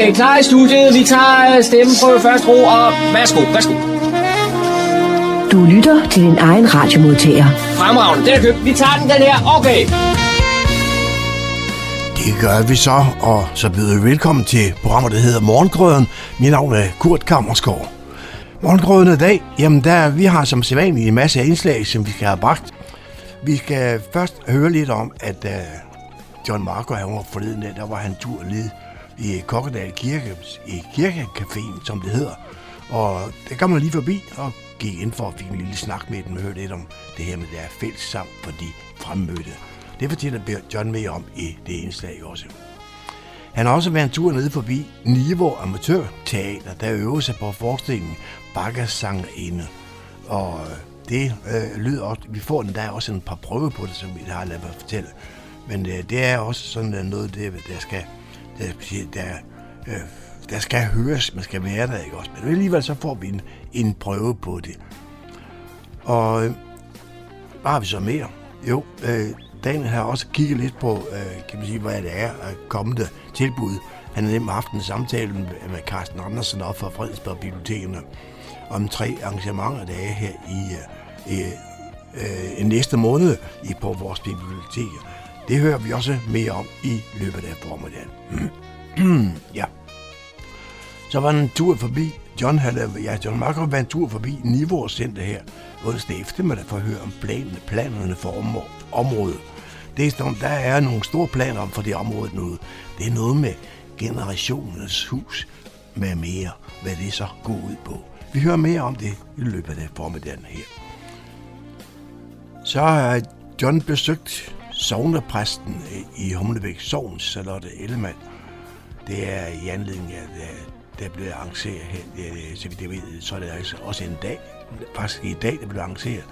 Okay, klar i studiet. Vi tager øh, stemmen på først ro, og værsgo, værsgo. Du lytter til din egen radiomodtager. Fremragende, den er købt. Vi tager den, den her. Okay. Det gør vi så, og så byder vi velkommen til programmet, der hedder Morgengrøden. Mit navn er Kurt Kammersgaard. Morgengrøden i dag, jamen der, vi har som sædvanligt en masse indslag, som vi skal have bragt. Vi skal først høre lidt om, at uh, John Marco, han var forleden dag, der var han tur ned i Kokkedal Kirke, i Kirkecaféen, som det hedder. Og der kom man lige forbi og gik ind for at fik en lille snak med dem og hørte lidt om det her med der fælles sang for de fremmødte. Det fortæller John mere om i det indslag også. Han har også været en tur nede forbi Niveau Amatørteater, der øver sig på forestillingen Bakkers Sangerinde. Og det øh, lyder også, vi får den der også en par prøver på det, som vi har lavet mig fortælle. Men øh, det er også sådan noget, der, der skal, Øh, der, der, der skal høres, man skal være der, ikke også? Men alligevel så får vi en, en prøve på det. Og øh, hvad har vi så mere? Jo, øh, Daniel har også kigget lidt på, øh, kan man sige, hvad det er at kommende tilbud. Han har nemlig haft en samtale med, med Carsten Andersen op fra Fredensborg Bibliotekerne om tre arrangementer, der er her i, øh, øh, næste måned i, på vores biblioteker. Det hører vi også mere om i løbet af formiddagen. ja. Så var en tur forbi, John havde, ja, John Marco var en tur forbi Niveau Center her onsdag eftermiddag for at høre om planerne, planerne for området. Det er sådan, der er nogle store planer om for det område nu. Det er noget med generationens hus med mere, hvad det så går ud på. Vi hører mere om det i løbet af formiddagen her. Så har John besøgt sovnepræsten øh, i Humlebæk Sogn, Charlotte Ellemann. Det er i anledning af, at der blev arrangeret her, så vidt jeg ved, så er det altså også en dag, faktisk i dag, der blev arrangeret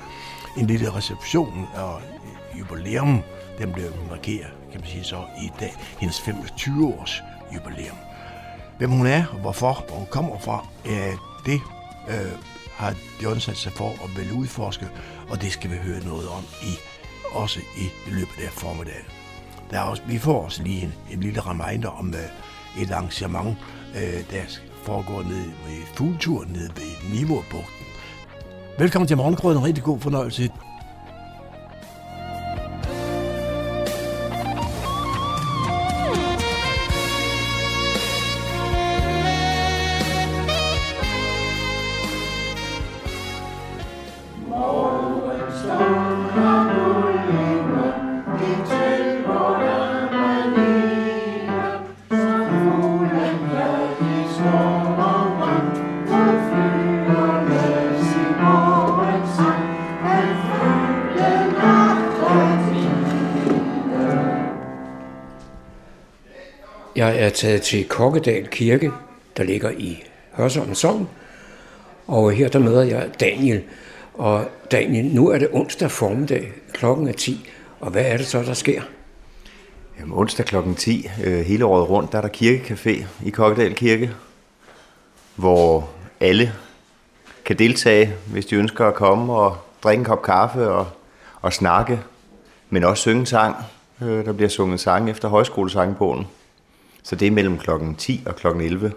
en lille reception og jubilæum, den blev markeret, kan man sige så, i dag, hendes 25-års jubilæum. Hvem hun er, hvorfor, hvor hun kommer fra, øh, det øh, har John sat sig for at vælge udforske, og det skal vi høre noget om i også i løbet af formiddagen. Der er også, vi får også lige en, en lille reminder om øh, et arrangement, øh, der foregår nede ved fugleturen nede ved Niveaubugten. Velkommen til morgenkrøden. Rigtig god fornøjelse. Er taget til Kokkedal Kirke, der ligger i Hørsholm Sogn. Og her der møder jeg Daniel. Og Daniel, nu er det onsdag formiddag, klokken er 10. Og hvad er det så, der sker? Jamen, onsdag klokken 10, øh, hele året rundt, der er der kirkecafé i Kokkedal Kirke, hvor alle kan deltage, hvis de ønsker at komme og drikke en kop kaffe og, og snakke, men også synge sang. Øh, der bliver sunget sang efter højskolesangbogen. Så det er mellem klokken 10 og klokken 11.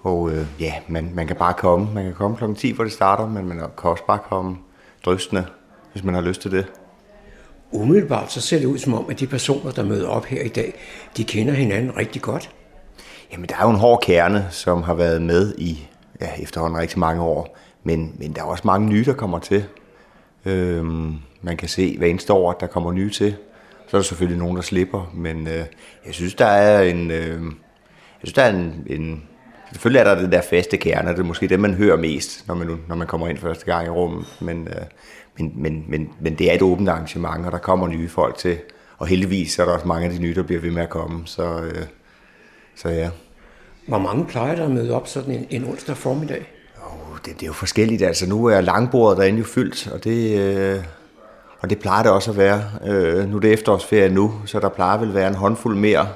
Og øh, ja, man, man kan bare komme. Man kan komme klokken 10, hvor det starter, men man kan også bare komme drøstende, hvis man har lyst til det. Umiddelbart så ser det ud som om, at de personer, der møder op her i dag, de kender hinanden rigtig godt. Jamen, der er jo en hård kerne, som har været med i ja, efterhånden rigtig mange år. Men, men der er også mange nye, der kommer til. Øhm, man kan se hver eneste år, at der kommer nye til. Så er der selvfølgelig nogen, der slipper, men øh, jeg synes, der er en... Øh, jeg synes, der er en, en Selvfølgelig er der det der faste kerne, det er måske det, man hører mest, når man, når man kommer ind første gang i rummet, men, øh, men, men, men, men det er et åbent arrangement, og der kommer nye folk til, og heldigvis er der også mange af de nye, der bliver ved med at komme, så, øh, så ja. Hvor mange plejer der at møde op sådan en, en onsdag formiddag? Oh, det, det er jo forskelligt, altså nu er langbordet derinde jo fyldt, og det, øh, og det plejer det også at være. Øh, nu er det efterårsferie nu, så der plejer vel at være en håndfuld mere.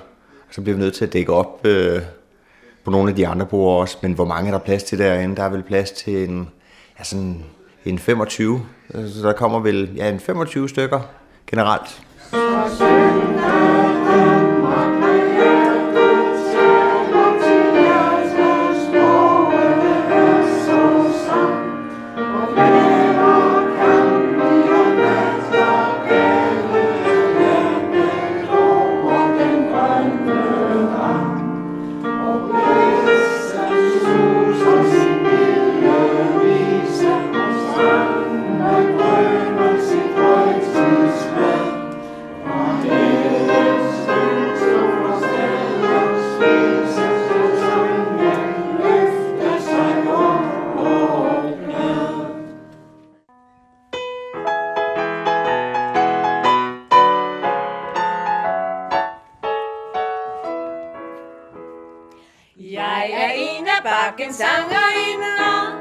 Så bliver vi nødt til at dække op øh, på nogle af de andre borde også. Men hvor mange er der plads til derinde? Der er vel plads til en, ja, sådan en 25. Øh, så der kommer vel ja, en 25 stykker generelt. Okay. Bakken sangerinder,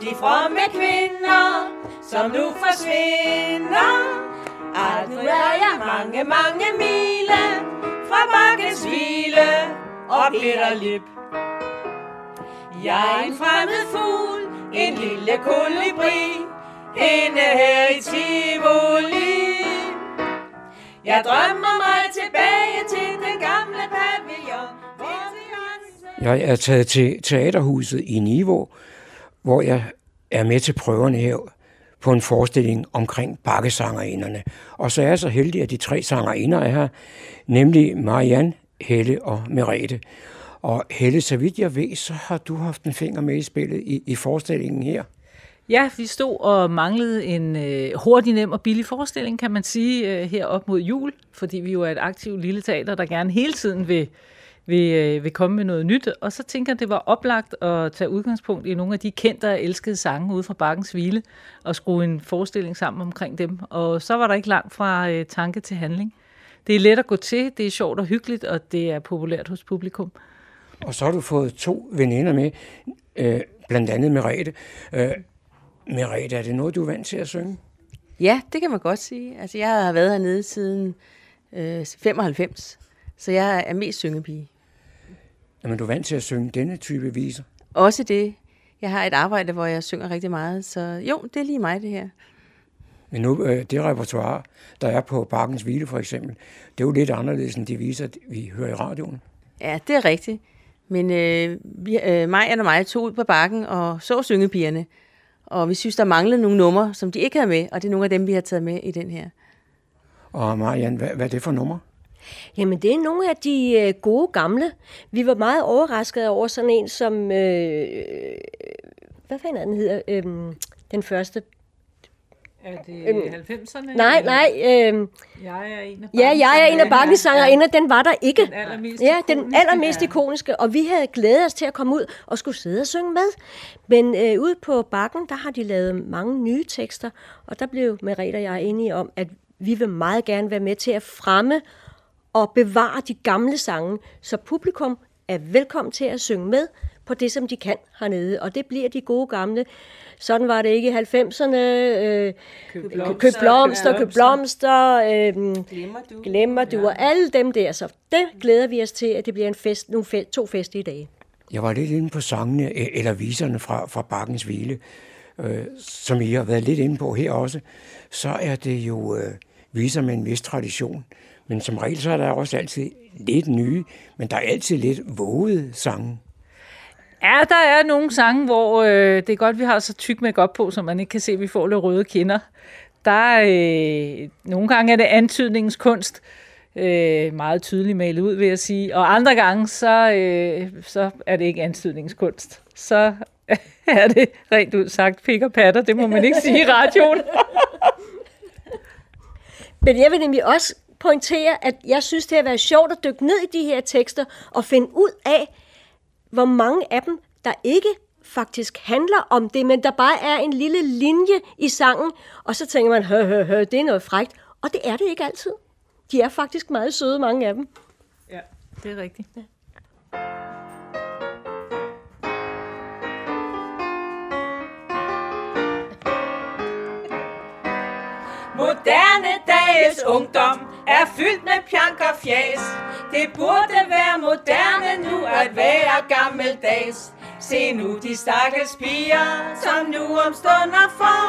de fromme kvinder, som nu forsvinder. Alt nu er jeg mange, mange mile fra bakkens hvile og bitterlip. Jeg er en fremmed fugl, en lille kolibri, inde her i Tivoli. Jeg drømmer mig tilbage Jeg er taget til Teaterhuset i Niveau, hvor jeg er med til prøverne her på en forestilling omkring bakkesangerinderne. Og så er jeg så heldig, at de tre sangerinder er her, nemlig Marianne, Helle og Merete. Og Helle, så vidt jeg ved, så har du haft en finger med i spillet i, i forestillingen her. Ja, vi stod og manglede en øh, hurtig, nem og billig forestilling, kan man sige, øh, her op mod jul, fordi vi jo er et aktivt lille teater, der gerne hele tiden vil, vil, øh, vil komme med noget nyt. Og så tænker jeg, det var oplagt at tage udgangspunkt i nogle af de kendte og elskede sange ude fra Bakkens Hvile, og skrue en forestilling sammen omkring dem. Og så var der ikke langt fra øh, tanke til handling. Det er let at gå til, det er sjovt og hyggeligt, og det er populært hos publikum. Og så har du fået to veninder med, øh, blandt andet Merete. Øh, Merete, er det noget, du er vant til at synge? Ja, det kan man godt sige. Altså, jeg har været hernede siden øh, 95, så jeg er mest syngepige. Jamen, du er vant til at synge denne type viser? Også det. Jeg har et arbejde, hvor jeg synger rigtig meget, så jo, det er lige mig, det her. Men nu, øh, det repertoire, der er på Bakkens Hvile for eksempel, det er jo lidt anderledes end de viser, vi hører i radioen. Ja, det er rigtigt. Men øh, vi, øh, mig og mig tog ud på bakken og så syngepigerne. Og vi synes, der manglede nogle numre, som de ikke havde med, og det er nogle af dem, vi har taget med i den her. Og Marianne, hvad, hvad er det for nummer? Jamen, det er nogle af de øh, gode gamle. Vi var meget overraskede over sådan en som... Øh, hvad fanden er den hedder? Øh, den første er det øhm, 90'erne? Nej, nej. Øhm, jeg er en af Ja, jeg er en af bakkensangerinder. Ja. Den var der ikke. Den allermest ja, den allermest ikoniske. Og vi havde glædet os til at komme ud og skulle sidde og synge med. Men øh, ude på bakken, der har de lavet mange nye tekster. Og der blev Merete og jeg enige om, at vi vil meget gerne være med til at fremme og bevare de gamle sange, så publikum er velkommen til at synge med på det, som de kan hernede. Og det bliver de gode gamle. Sådan var det ikke i 90'erne. Øh, køb blomster, køb blomster, køb blomster øh, glemmer du, glemmer du ja. og alle dem der. Så det glæder vi os til, at det bliver en fest, nogle fest, to festlige dage. Jeg var lidt inde på sangene, e- eller viserne fra, fra Bakkens Hvile, øh, som I har været lidt inde på her også. Så er det jo øh, viser med en vis tradition. Men som regel så er der også altid lidt nye, men der er altid lidt vågede sange. Ja, der er nogle sange, hvor øh, det er godt, vi har så tyk make op på, så man ikke kan se, at vi får lidt røde kinder. Der er, øh, nogle gange er det antydningens kunst, øh, meget tydeligt malet ud, vil jeg sige. Og andre gange, så, øh, så er det ikke antydningens kunst. Så er det rent ud sagt pik og patter, det må man ikke sige i radioen. Men jeg vil nemlig også pointere, at jeg synes, det har været sjovt at dykke ned i de her tekster og finde ud af, hvor mange af dem, der ikke faktisk handler om det, men der bare er en lille linje i sangen, og så tænker man, hø, hø, hø, det er noget frægt. Og det er det ikke altid. De er faktisk meget søde, mange af dem. Ja, det er rigtigt. Ja. Moderne dages ungdom er fyldt med pjank og fjas. Det burde være moderne nu at være gammeldags. Se nu de stakkels piger, som nu om stunder får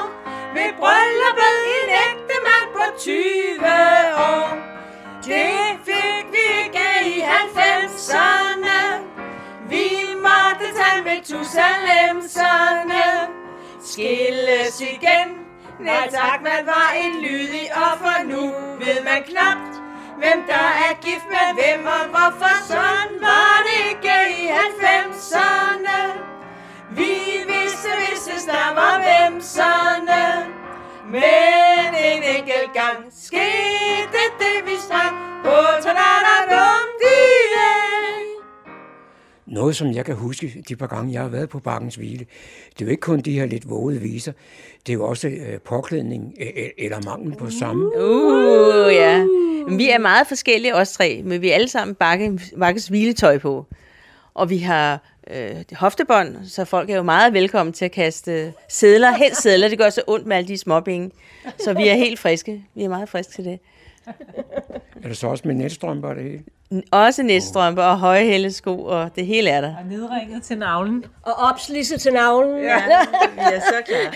ved brylluppet en ægte mand på 20 år. Det fik vi ikke i 90'erne. Vi måtte tage med tusalemserne. Skilles igen Nej tak, man var en lydig offer, nu ved man knapt, hvem der er gift med hvem og hvorfor. Sådan var det ikke i 90'erne. Vi vidste, hvis der var hvem vemserne. Men en enkelt gang skete det, vi sang på Tanadadum noget, som jeg kan huske de par gange, jeg har været på Bakkens Hvile, det er jo ikke kun de her lidt vågede viser, det er jo også øh, påklædning øh, eller mangel på samme. Uh, ja. Vi er meget forskellige, os tre, men vi er alle sammen bakke, bakkes hviletøj på. Og vi har øh, hoftebånd, så folk er jo meget velkommen til at kaste sædler. Helst sædler, det gør så ondt med alle de småpenge. Så vi er helt friske. Vi er meget friske til det. Er det så også med netstrømper det hele? Også næststrømper og høje hældesko, og det hele er der. Og nedringet til navlen. Og opslidse til navlen. Ja, er så klar.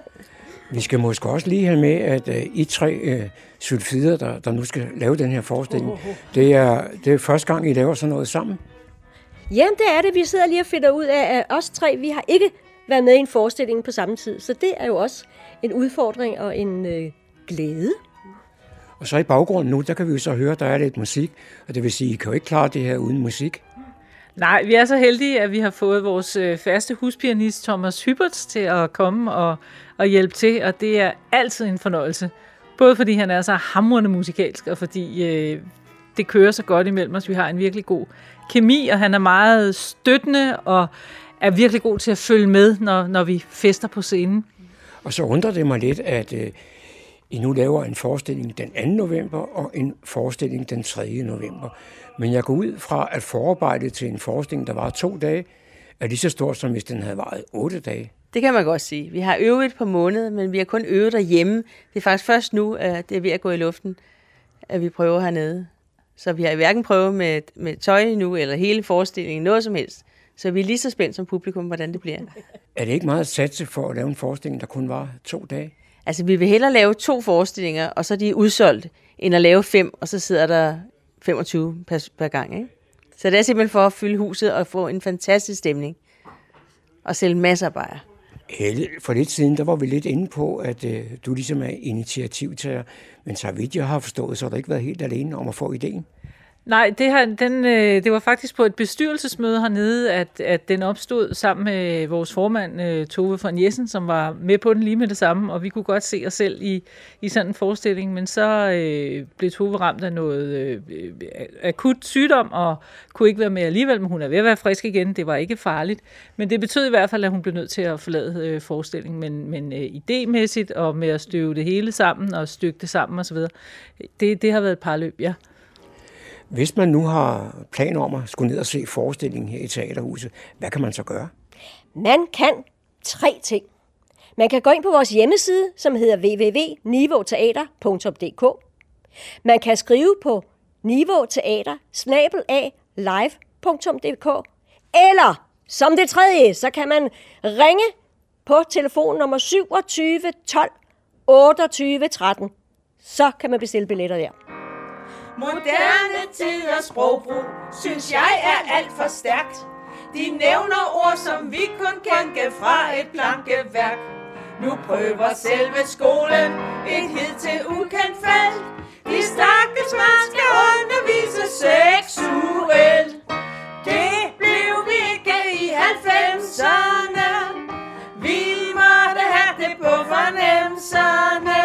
Vi skal måske også lige have med, at uh, I tre uh, sulfider, der, der nu skal lave den her forestilling, det er, det er første gang, I laver sådan noget sammen. Jamen, det er det. Vi sidder lige og finder ud af, at os tre, vi har ikke været med i en forestilling på samme tid. Så det er jo også en udfordring og en øh, glæde. Og så i baggrunden nu, der kan vi jo så høre, der er lidt musik, og det vil sige, I kan jo ikke klare det her uden musik. Nej, vi er så heldige, at vi har fået vores øh, faste huspianist Thomas Hyberts til at komme og, og hjælpe til, og det er altid en fornøjelse. Både fordi han er så hamrende musikalsk, og fordi øh, det kører så godt imellem os. Vi har en virkelig god kemi, og han er meget støttende og er virkelig god til at følge med, når, når vi fester på scenen. Og så undrer det mig lidt, at uh, I nu laver en forestilling den 2. november og en forestilling den 3. november. Men jeg går ud fra, at forarbejdet til en forestilling, der var to dage, er lige så stort, som hvis den havde varet otte dage. Det kan man godt sige. Vi har øvet et par måneder, men vi har kun øvet derhjemme. Det er faktisk først nu, at det er ved at gå i luften, at vi prøver hernede. Så vi har hverken prøvet med, med tøj endnu, eller hele forestillingen, noget som helst. Så vi er lige så spændt som publikum, hvordan det bliver. Er det ikke meget at satse for at lave en forestilling, der kun var to dage? Altså, vi vil hellere lave to forestillinger, og så er de udsolgt, end at lave fem, og så sidder der 25 per, per gang. Ikke? Så det er simpelthen for at fylde huset og få en fantastisk stemning. Og sælge masser af bajer. Helle, for lidt siden, der var vi lidt inde på, at øh, du ligesom er initiativtager, men så vidt jeg har forstået, så har du ikke været helt alene om at få ideen. Nej, det, her, den, øh, det var faktisk på et bestyrelsesmøde hernede, at, at den opstod sammen med vores formand, øh, Tove von Jessen, som var med på den lige med det samme, og vi kunne godt se os selv i, i sådan en forestilling, men så øh, blev Tove ramt af noget øh, akut sygdom, og kunne ikke være med alligevel, men hun er ved at være frisk igen, det var ikke farligt, men det betød i hvert fald, at hun blev nødt til at forlade øh, forestillingen, men, men øh, idémæssigt og med at støve det hele sammen og stykke det sammen osv., det, det har været et par løb, ja. Hvis man nu har planer om at skulle ned og se forestillingen her i Teaterhuset, hvad kan man så gøre? Man kan tre ting. Man kan gå ind på vores hjemmeside, som hedder www.nivoteater.dk. Man kan skrive på niveauteater live.dk. Eller som det tredje, så kan man ringe på telefonnummer 27 12 28 13. Så kan man bestille billetter der. Moderne tiders sprogbrug, synes jeg er alt for stærkt. De nævner ord, som vi kun kan fra et plankeværk. Nu prøver selve skolen et hidtil ukendt felt. De stakkels man skal undervise seksuelt. Det blev vi ikke i 90'erne. Vi måtte have det på fornemmelserne.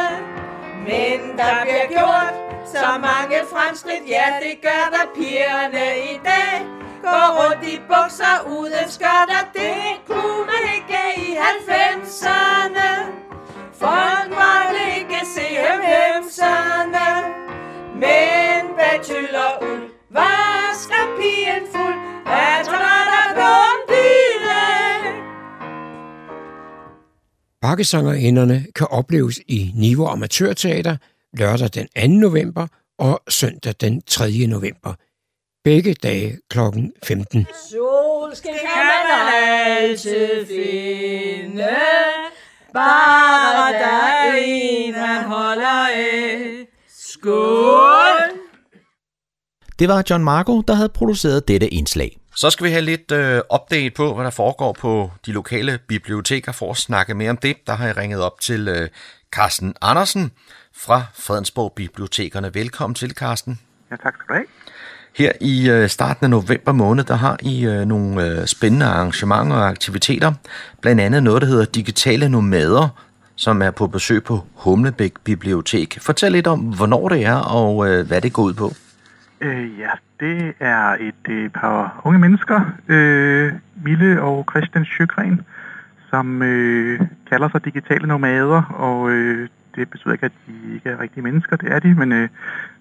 Men der bliver gjort så mange fremskridt, ja det gør der pigerne i dag. Går rundt i bukser uden skørter, det kunne man ikke i 90'erne. Folk måtte ikke se dem hemserne. Men bachelor tyld uld vasker pigen fuld af trotter på Bakkesangerinderne kan opleves i Niveau Amatørteater lørdag den 2. november og søndag den 3. november. Begge dage kl. 15. Solskin kan man altid finde, bare der er en, man holder af. Skål! Det var John Marco, der havde produceret dette indslag. Så skal vi have lidt øh, update på, hvad der foregår på de lokale biblioteker. For at snakke mere om det, der har jeg ringet op til øh, Carsten Andersen fra Fredensborg Bibliotekerne. Velkommen til, Carsten. Ja, tak skal du have. Her i øh, starten af november måned, der har I øh, nogle øh, spændende arrangementer og aktiviteter. Blandt andet noget, der hedder Digitale Nomader, som er på besøg på Humlebæk Bibliotek. Fortæl lidt om, hvornår det er og øh, hvad det går ud på. Øh, ja, det er et øh, par unge mennesker, øh, Mille og Christian Sjøgren, som øh, kalder sig digitale nomader, og øh, det betyder ikke, at de ikke er rigtige mennesker, det er de, men, øh,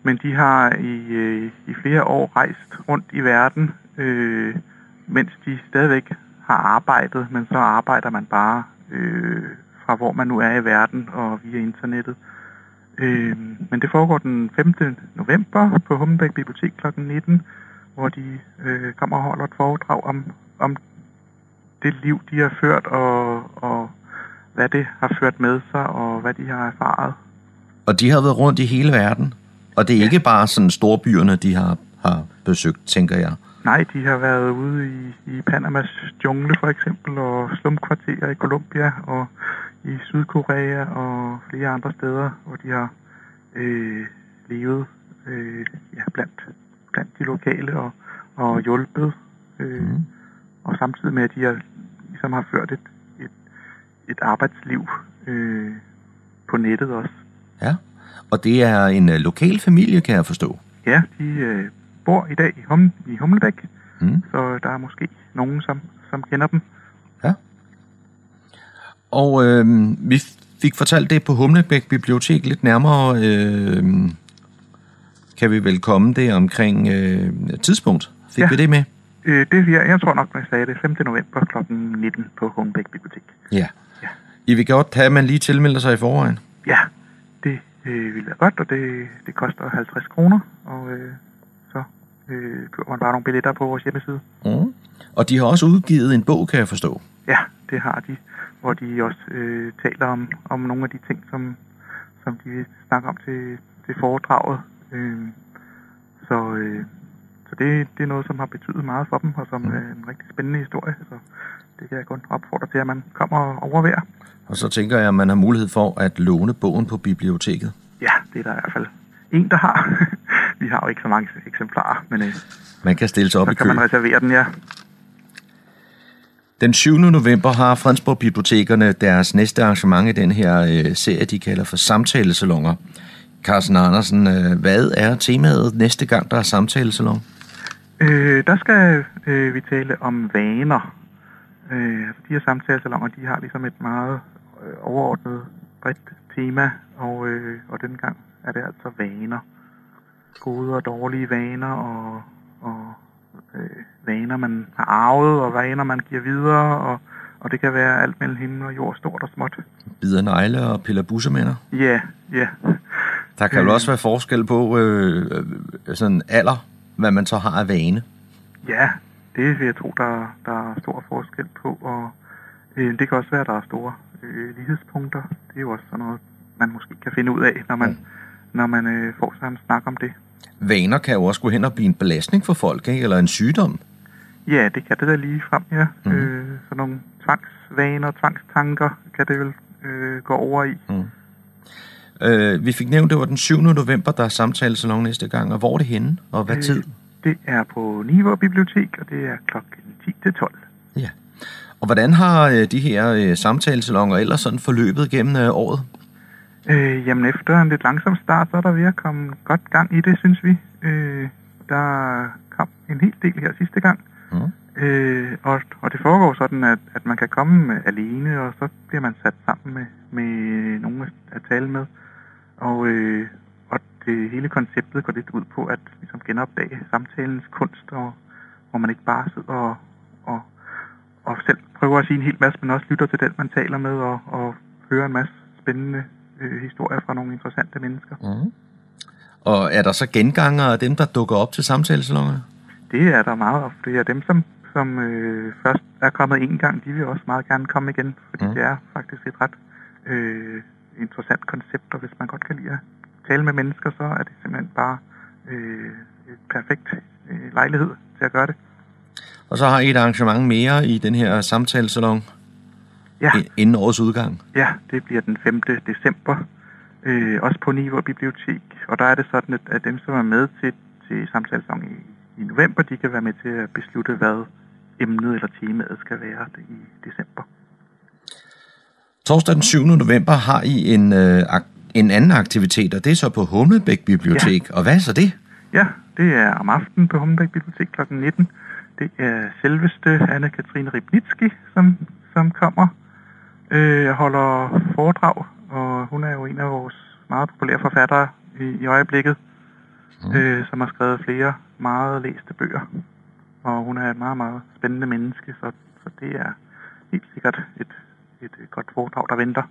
men de har i, øh, i flere år rejst rundt i verden øh, mens de stadigvæk har arbejdet, men så arbejder man bare øh, fra hvor man nu er i verden og via internettet. Øh, men det foregår den 5. november på Hummelbæk Bibliotek kl. 19, hvor de øh, kommer og holder et foredrag om, om det liv, de har ført, og, og hvad det har ført med sig, og hvad de har erfaret. Og de har været rundt i hele verden. Og det er ikke bare sådan storbyerne, de har, har besøgt, tænker jeg. Nej, de har været ude i, i Panamas jungle for eksempel, og slumkvarterer i Colombia, og i Sydkorea og flere andre steder, hvor de har øh, levet øh, ja, blandt, blandt de lokale og, og hjulpet. Øh, mm. Og samtidig med, at de har, ligesom har ført et, et, arbejdsliv øh, på nettet også. Ja, og det er en øh, lokal familie, kan jeg forstå. Ja, de øh, bor i dag i, hum, i Hummelbæk, mm. så der er måske nogen, som, som kender dem. Ja. Og øh, vi fik fortalt det på Humlebæk Bibliotek lidt nærmere. Øh, kan vi vel komme det omkring øh, tidspunkt? Fik Ja. vi det med? Øh, det, jeg, jeg tror nok, jeg sagde det 5. november kl. 19 på Hummelbæk Bibliotek. Ja. I vil godt have, at man lige tilmelder sig i forvejen. Ja, det øh, vil være godt, og det, det koster 50 kroner, og øh, så øh, køber man bare nogle billetter på vores hjemmeside. Mm. Og de har også udgivet en bog, kan jeg forstå. Ja, det har de, hvor de også øh, taler om, om nogle af de ting, som, som de vil snakke om til, til foredraget. Øh, så øh, så det, det er noget, som har betydet meget for dem, og som er en rigtig spændende historie. Så det kan jeg kun opfordre til, at man kommer og overværer. Og så tænker jeg, at man har mulighed for at låne bogen på biblioteket. Ja, det er der i hvert fald en, der har. Vi har jo ikke så mange eksemplarer, men øh, Man kan stille sig op så i kan kø. man reservere den, ja. Den 7. november har Fredensborg Bibliotekerne deres næste arrangement i den her øh, serie, de kalder for samtalesalonger. Carsten Andersen, øh, hvad er temaet næste gang, der er samtalesalon? Øh, der skal øh, vi tale om vaner. Øh, de her samtalesalonger, de har ligesom et meget øh, overordnet bredt tema, og, øh, og denne gang er det altså vaner. Gode og dårlige vaner, og, og øh, vaner, man har arvet, og vaner, man giver videre, og, og det kan være alt mellem himmel og jord, stort og småt. Bider negle og piller bussemænder? Ja, ja. Der kan Øh. jo også være forskel på øh, øh, sådan alder, hvad man så har af vane. Ja, det vil jeg tro, der, der er stor forskel på, og øh, det kan også være, at der er store øh, lighedspunkter. Det er jo også sådan noget, man måske kan finde ud af, når man, når man øh, får sig en snak om det. Vaner kan jo også gå hen og blive en belastning for folk, ikke? eller en sygdom. Ja, det kan det da lige frem, ja. Mm. Øh, sådan nogle tvangsvaner, tvangstanker kan det vel øh, gå over i. Mm. Øh, vi fik nævnt, det var den 7. november, der er samtalesalon næste gang, og hvor er det henne, og hvad Øh, tid? Det er på Niveau Bibliotek, og det er klokken 10 til 12. Ja. Og hvordan har øh, de her øh, samtalesalonger ellers sådan forløbet gennem øh, året? Øh, jamen efter en lidt langsom start, så er der ved at komme godt gang i det, synes vi. Øh, der kom en hel del her sidste gang. Mm. Øh, og, og det foregår sådan, at, at man kan komme alene, og så bliver man sat sammen med, med nogen at, at tale med. Og, øh, det hele konceptet går lidt ud på at ligesom genopdage samtalens kunst, og, hvor man ikke bare sidder og, og, og selv prøver at sige en hel masse, men også lytter til den, man taler med, og, og hører en masse spændende øh, historier fra nogle interessante mennesker. Mm. Og er der så genganger af dem, der dukker op til samtalesalongerne? Det er der meget ofte. Det er dem, som, som øh, først er kommet en gang, de vil også meget gerne komme igen, fordi mm. det er faktisk et ret øh, interessant koncept, og hvis man godt kan lide at tale med mennesker, så er det simpelthen bare øh, et perfekt øh, lejlighed til at gøre det. Og så har I et arrangement mere i den her samtalesalon Ja. inden årets udgang. Ja, det bliver den 5. december, øh, også på Niveau Bibliotek, og der er det sådan, at, at dem, som er med til, til samtalesang i, i november, de kan være med til at beslutte, hvad emnet eller temaet skal være i december. Torsdag den 7. november har I en, øh, en anden aktivitet, og det er så på Humlebæk Bibliotek. Ja. Og hvad er så det? Ja, det er om aftenen på Hummelbæk Bibliotek kl. 19. Det er selveste Anne-Katrine Ribnitski, som, som kommer øh, holder foredrag, og hun er jo en af vores meget populære forfattere i, i øjeblikket, mm. øh, som har skrevet flere meget læste bøger. og hun er et meget, meget spændende menneske, så, så det er helt sikkert et, et godt foredrag, der venter.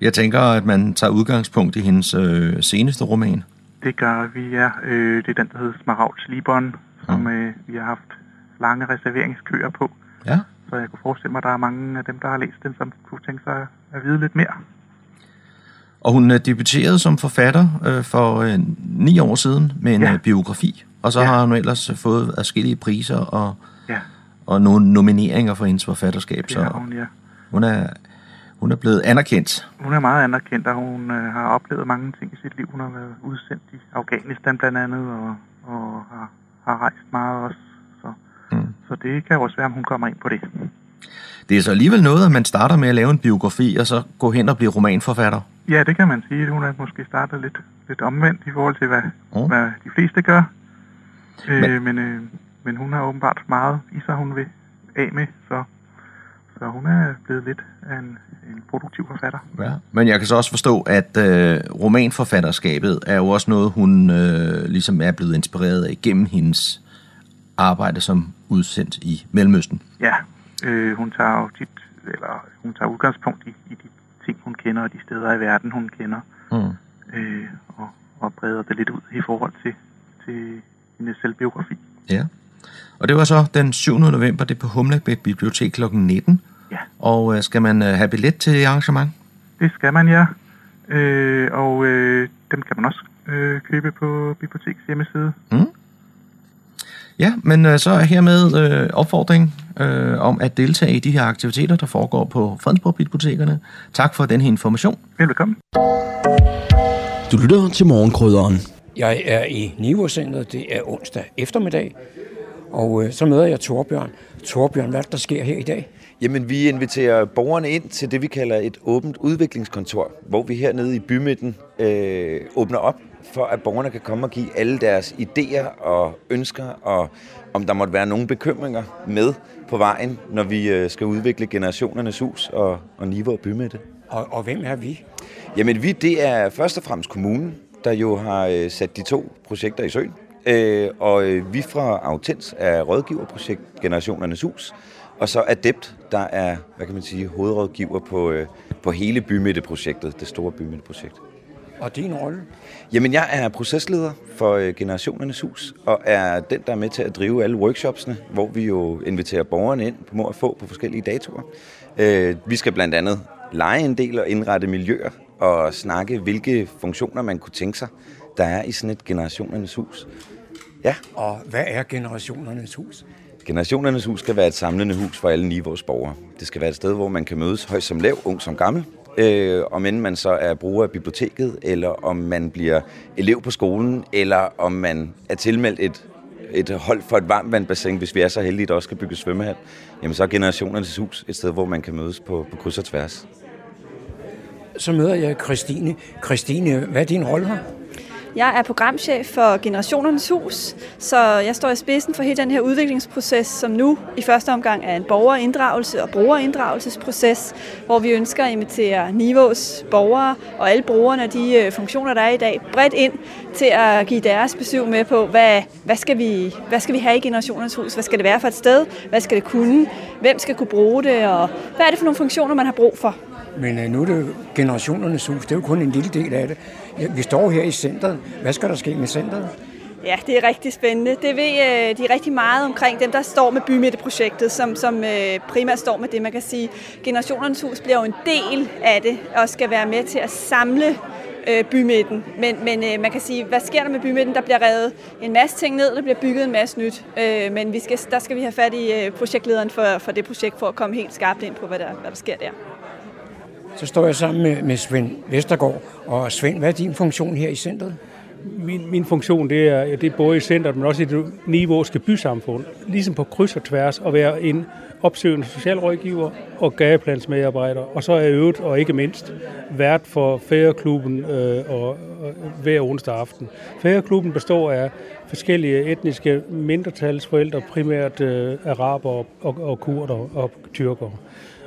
Jeg tænker, at man tager udgangspunkt i hendes øh, seneste roman. Det gør vi, ja. Øh, det er den, der hedder Smaragds Libon, som øh, vi har haft lange reserveringskøer på. Ja. Så jeg kunne forestille mig, at der er mange af dem, der har læst den, som kunne tænke sig at vide lidt mere. Og hun øh, debuterede som forfatter øh, for øh, ni år siden med en Ja. ja. biografi. Og så Ja. ja. har hun ellers fået adskillige priser og, Ja. og nogle nomineringer for hendes forfatterskab. Det har hun, ja. hun, er, hun er blevet anerkendt. Hun er meget anerkendt, og hun øh, har oplevet mange ting i sit liv. Hun har været udsendt i Afghanistan blandt andet, og, og har, har rejst meget også. Så, Mm. så det kan også være, om hun kommer ind på det. Det er så alligevel noget, at man starter med at lave en biografi, og så gå hen og blive romanforfatter. Ja, det kan man sige. Hun er måske startet lidt, lidt omvendt i forhold til, hvad, Mm. hvad de fleste gør. Øh, Men- men, øh, men hun har åbenbart meget i sig, hun vil af med, så, så hun er blevet lidt af en, en produktiv forfatter. Ja. Men jeg kan så også forstå, at øh, romanforfatterskabet er jo også noget, hun øh, ligesom er blevet inspireret af gennem hendes arbejde som udsendt i Mellemøsten. Ja, øh, hun tager jo tit, eller hun tager udgangspunkt i, i de ting, hun kender, og de steder i verden, hun kender, Mm. øh, og, og breder det lidt ud i forhold til, til hendes selvbiografi. Ja. Og det var så den 7. november, det er på Humlebæk Bibliotek kl. 19. Ja. Og øh, skal man øh, have billet til arrangement? Det skal man, ja. Øh, og øh, dem kan man også øh, købe på biblioteks hjemmeside. Mm. Ja, men øh, så er hermed øh, opfordring øh, om at deltage i de her aktiviteter, der foregår på Fredensborg Bibliotekerne. Tak for den her information. Velkommen. Du lytter til morgenkrydderen. Jeg er i Nivåcenteret, det er onsdag eftermiddag, og øh, så møder jeg Torbjørn. Torbjørn, hvad er det, der sker her i dag? Jamen, vi inviterer borgerne ind til det, vi kalder et åbent udviklingskontor, hvor vi hernede i bymidten øh, åbner op for, at borgerne kan komme og give alle deres idéer og ønsker, og om der måtte være nogle bekymringer med på vejen, når vi øh, skal udvikle generationernes hus og, og Niveau bymidte. Og, og hvem er vi? Jamen, vi, det er først og fremmest kommunen, der jo har øh, sat de to projekter i søen. Øh, og øh, vi fra Autens er rådgiverprojekt Generationernes Hus, og så Adept, der er, hvad kan man sige, hovedrådgiver på, øh, på hele bymidteprojektet, det store bymidteprojekt. Og din rolle? Jamen, jeg er procesleder for øh, Generationernes Hus, og er den, der er med til at drive alle workshopsene, hvor vi jo inviterer borgerne ind på må at få på forskellige datoer. Øh, vi skal blandt andet lege en del og indrette miljøer, og snakke, hvilke funktioner man kunne tænke sig, der er i sådan et Generationernes Hus. Ja. Og hvad er generationernes hus? Generationernes Hus skal være et samlende hus for alle niveaus borgere. Det skal være et sted, hvor man kan mødes højt som lav, ung som gammel. Øh, om end man så er bruger af biblioteket, eller om man bliver elev på skolen, eller om man er tilmeldt et, et hold for et varmvandbassin, hvis vi er så heldige, at der også skal bygge svømmehal, jamen så er Generationernes Hus et sted, hvor man kan mødes på, på kryds og tværs. Så møder jeg Christine. Christine, hvad er din rolle her? Jeg er programchef for Generationernes Hus, så jeg står i spidsen for hele den her udviklingsproces, som nu i første omgang er en borgerinddragelse og brugerinddragelsesproces, hvor vi ønsker at invitere Nivås borgere og alle brugerne af de øh, funktioner, der er i dag, bredt ind til at give deres besøg med på, hvad, hvad, skal vi, hvad skal vi have i Generationernes Hus? Hvad skal det være for et sted? Hvad skal det kunne? Hvem skal kunne bruge det? Og hvad er det for nogle funktioner, man har brug for? Men øh, nu er det generationernes hus, det er jo kun en lille del af det. Vi står her i centret. Hvad skal der ske med centret? Ja, det er rigtig spændende. Det ved øh, de er rigtig meget omkring dem, der står med bymidteprojektet, som, som øh, primært står med det, man kan sige. Generationernes hus bliver jo en del af det, og skal være med til at samle øh, bymidten. Men, men øh, man kan sige, hvad sker der med bymidten? Der bliver revet en masse ting ned, der bliver bygget en masse nyt. Øh, men vi skal, der skal vi have fat i øh, projektlederen for, for det projekt, for at komme helt skarpt ind på, hvad der, hvad der sker der. Så står jeg sammen med, med Svend Vestergaard. Og Svend, hvad er din funktion her i centret? Min, min funktion det er, det er både i centret, men også i det nivåske bysamfund. Ligesom på kryds og tværs at være en opsøgende socialrådgiver og gadeplansmedarbejder. Og så er jeg øvet, og ikke mindst, vært for Færeklubben øh, og, og, hver onsdag aften. Færeklubben består af forskellige etniske mindretalsforældre, primært øh, araber og, og, og kurder og tyrkere.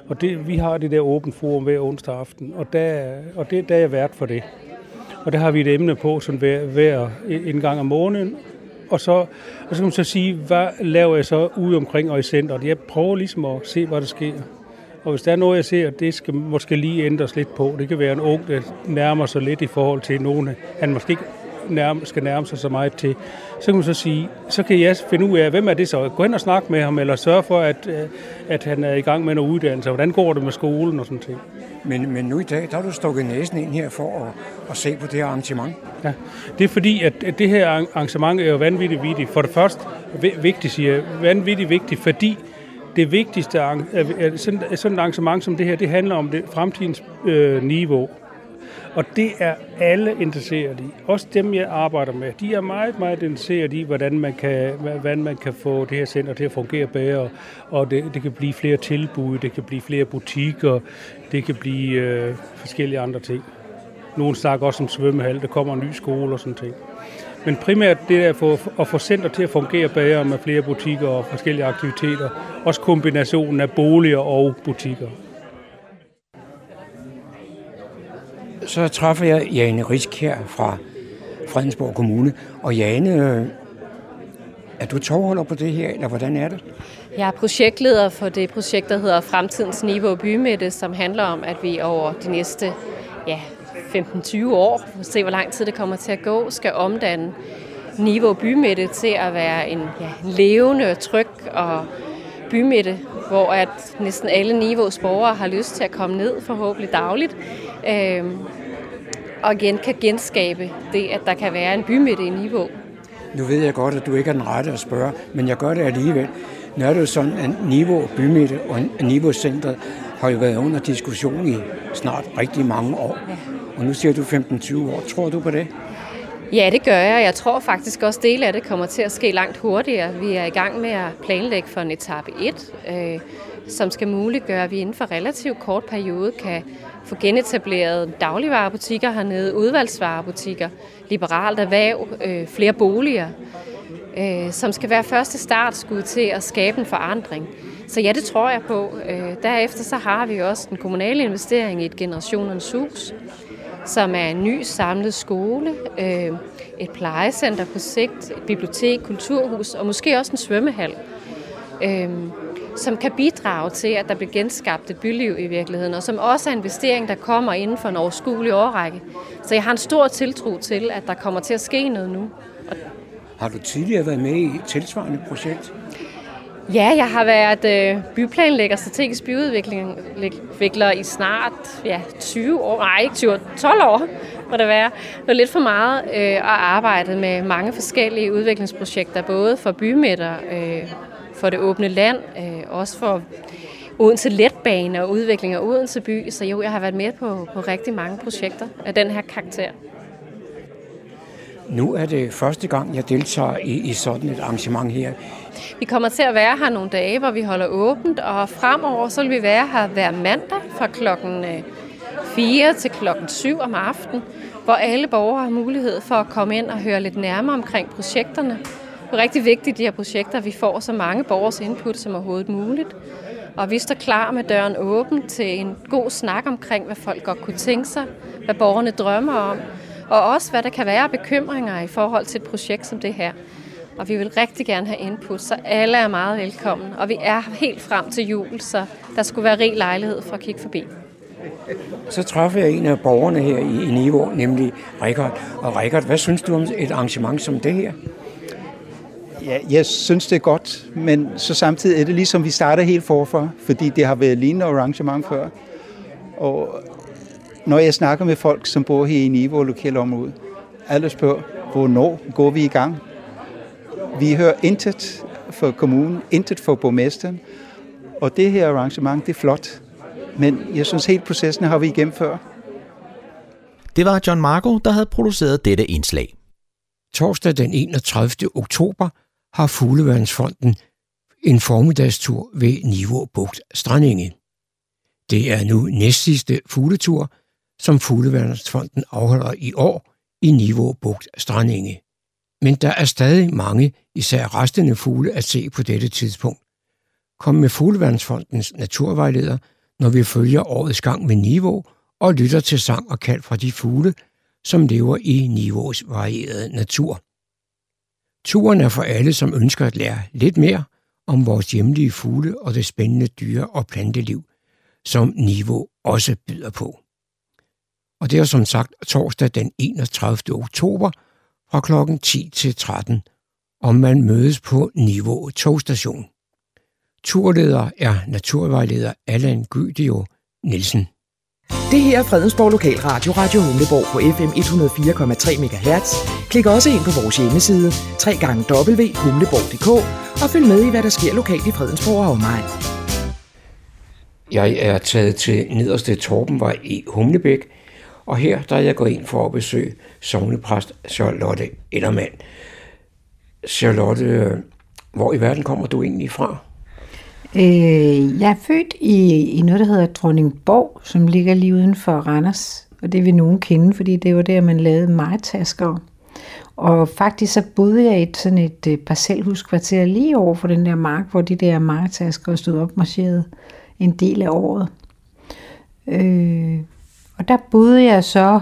Og det, vi har det der åbent forum hver onsdag aften, og der, og det, der er jeg vært for det. Og der har vi et emne på sådan hver, hver en gang om måneden, og så, og så kan man så sige, hvad laver jeg så ude omkring og i centret? Jeg prøver ligesom at se, hvad der sker. Og hvis der er noget, jeg ser, det skal måske lige ændres lidt på. Det kan være en ung, der nærmer sig lidt i forhold til nogen, han måske ikke nærme, skal nærme sig så meget til. Så kan man så sige, så kan jeg finde ud af, hvem er det så? Gå hen og snakke med ham, eller sørge for, at, øh, at han er i gang med noget uddannelse. Hvordan går det med skolen og sådan ting. Men, men nu i dag, der har du stukket næsen ind her for at, at se på det her arrangement. Ja, det er fordi, at, at det her arrangement er jo vanvittigt vigtigt. For det første, vigtigt siger jeg, vanvittigt vigtigt, fordi det vigtigste, sådan, sådan et arrangement som det her, det handler om det fremtidens øh, niveau. Og det er alle interesseret i. Også dem, jeg arbejder med. De er meget, meget interesseret i, hvordan man kan, hvordan man kan få det her center til at fungere bedre. Og det, det kan blive flere tilbud, det kan blive flere butikker, det kan blive øh, forskellige andre ting. Nogle snakker også om svømmehal, der kommer en ny skole og sådan ting. Men primært det der at få, at få center til at fungere bedre med flere butikker og forskellige aktiviteter. Også kombinationen af boliger og butikker. Så træffer jeg Jane Risk her fra Fredensborg Kommune. Og Jane, øh, er du tovholder på det her, eller hvordan er det? Jeg er projektleder for det projekt, der hedder Fremtidens Niveau Bymætte, som handler om, at vi over de næste ja, 15-20 år, se hvor lang tid det kommer til at gå, skal omdanne Niveau Bymætte til at være en ja, levende, tryg og bymidte, hvor at næsten alle niveaus borgere har lyst til at komme ned forhåbentlig dagligt. Øh, og igen kan genskabe det, at der kan være en bymidte i Niveau. Nu ved jeg godt, at du ikke er den rette at spørge, men jeg gør det alligevel. Nu er det jo sådan, at Niveau bymidte og Niveau Center har jo været under diskussion i snart rigtig mange år. Ja. Og nu siger du 15-20 år. Tror du på det? Ja, det gør jeg. Jeg tror faktisk også, at dele af det kommer til at ske langt hurtigere. Vi er i gang med at planlægge for en etape 1, øh, som skal muliggøre, at vi inden for relativt kort periode kan få genetableret dagligvarerbutikker hernede, udvalgsvarebutikker, liberalt erhverv, øh, flere boliger, øh, som skal være første startskud til at skabe en forandring. Så ja, det tror jeg på. Øh, derefter så har vi også den kommunale investering i et generationens hus, som er en ny samlet skole, øh, et plejecenter på sigt, et bibliotek, kulturhus og måske også en svømmehal. Øh, som kan bidrage til, at der bliver genskabt et byliv i virkeligheden, og som også er en investering, der kommer inden for en overskuelig årrække. Så jeg har en stor tiltro til, at der kommer til at ske noget nu. Har du tidligere været med i et tilsvarende projekt? Ja, jeg har været øh, byplanlægger, strategisk byudvikler i snart ja, 20 år, nej ikke 20 12 år må det være. Det var lidt for meget øh, at arbejde med mange forskellige udviklingsprojekter, både for bymidter, øh, for det åbne land, øh, også for Odense Letbane og udvikling af Odense by. Så jo, jeg har været med på, på rigtig mange projekter af den her karakter. Nu er det første gang, jeg deltager i, i sådan et arrangement her. Vi kommer til at være her nogle dage, hvor vi holder åbent, og fremover så vil vi være her hver mandag fra klokken 4 øh, til klokken 7 om aftenen, hvor alle borgere har mulighed for at komme ind og høre lidt nærmere omkring projekterne, det er rigtig vigtigt, de her projekter, at vi får så mange borgers input som overhovedet muligt. Og vi står klar med døren åben til en god snak omkring, hvad folk godt kunne tænke sig, hvad borgerne drømmer om, og også hvad der kan være bekymringer i forhold til et projekt som det her. Og vi vil rigtig gerne have input, så alle er meget velkommen. Og vi er helt frem til jul, så der skulle være rig lejlighed for at kigge forbi. Så træffede jeg en af borgerne her i, i Niveau, nemlig Rikard. Og Rikard, hvad synes du om et arrangement som det her? Ja, jeg synes, det er godt, men så samtidig er det ligesom, vi starter helt forfra, fordi det har været lignende arrangement før. Og når jeg snakker med folk, som bor her i Niveau lokalområde, alle spørger, hvornår går vi i gang? Vi hører intet for kommunen, intet for borgmesteren, og det her arrangement, det er flot. Men jeg synes, helt processen har vi igennem før. Det var John Marco, der havde produceret dette indslag. Torsdag den 31. oktober har Fugleværnsfonden en formiddagstur ved Niveau Bugt Strandinge. Det er nu næstsidste fugletur, som Fugleværnsfonden afholder i år i Niveau Bugt Strandinge. Men der er stadig mange, især restende fugle, at se på dette tidspunkt. Kom med Fugleværnsfondens naturvejleder, når vi følger årets gang med Niveau og lytter til sang og kald fra de fugle, som lever i Niveaus varierede natur. Turen er for alle, som ønsker at lære lidt mere om vores hjemlige fugle og det spændende dyre- og planteliv, som Niveau også byder på. Og det er som sagt torsdag den 31. oktober fra kl. 10 til 13, og man mødes på Niveau togstation. Turleder er naturvejleder Allan Gydio Nielsen. Det her er Fredensborg Lokalradio, Radio Humleborg på FM 104,3 MHz. Klik også ind på vores hjemmeside, www.humleborg.dk og følg med i, hvad der sker lokalt i Fredensborg og omegn. Jeg er taget til nederste Torbenvej i Humlebæk, og her der er jeg gået ind for at besøge sovnepræst Charlotte Ellermann. Charlotte, øh, hvor i verden kommer du egentlig fra? Øh, jeg er født i, i noget, der hedder Dronningborg, som ligger lige uden for Randers. Og det vil nogen kende, fordi det var der, man lavede majtasker. Og faktisk så boede jeg i et, sådan et øh, parcelhuskvarter lige over for den der mark, hvor de der majtasker stod opmarcheret en del af året. Øh, og der boede jeg så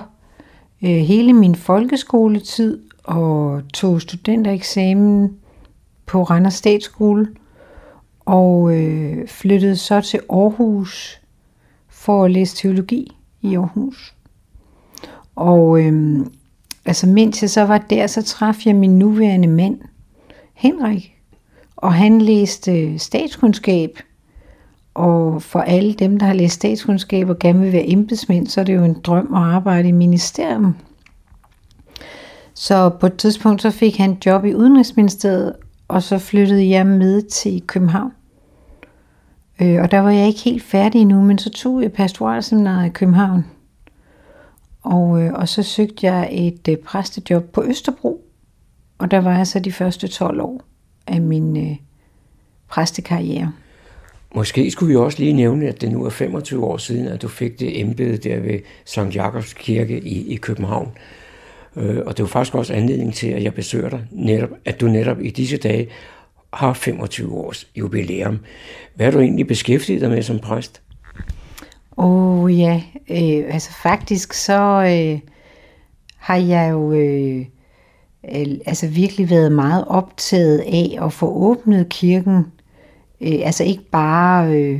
øh, hele min folkeskoletid og tog studentereksamen på Randers Statsskole og øh, flyttede så til Aarhus for at læse teologi i Aarhus. Og øh, altså mens jeg så var der, så traf jeg min nuværende mand, Henrik, og han læste øh, statskundskab. Og for alle dem, der har læst statskundskab og gerne vil være embedsmænd, så er det jo en drøm at arbejde i ministerium. Så på et tidspunkt så fik han job i Udenrigsministeriet, og så flyttede jeg med til København. Øh, og der var jeg ikke helt færdig endnu, men så tog jeg pastoralseminaret i København. Og, øh, og så søgte jeg et øh, præstejob på Østerbro, og der var jeg så de første 12 år af min øh, præstekarriere. Måske skulle vi også lige nævne, at det nu er 25 år siden, at du fik det embede der ved St. Jakobs Kirke i, i København. Øh, og det var faktisk også anledning til, at jeg besøger dig, netop, at du netop i disse dage har 25 års jubilæum. Hvad har du egentlig beskæftiget dig med som præst? Åh oh, ja, øh, altså faktisk så øh, har jeg jo øh, øh, altså virkelig været meget optaget af at få åbnet kirken. Øh, altså ikke bare øh,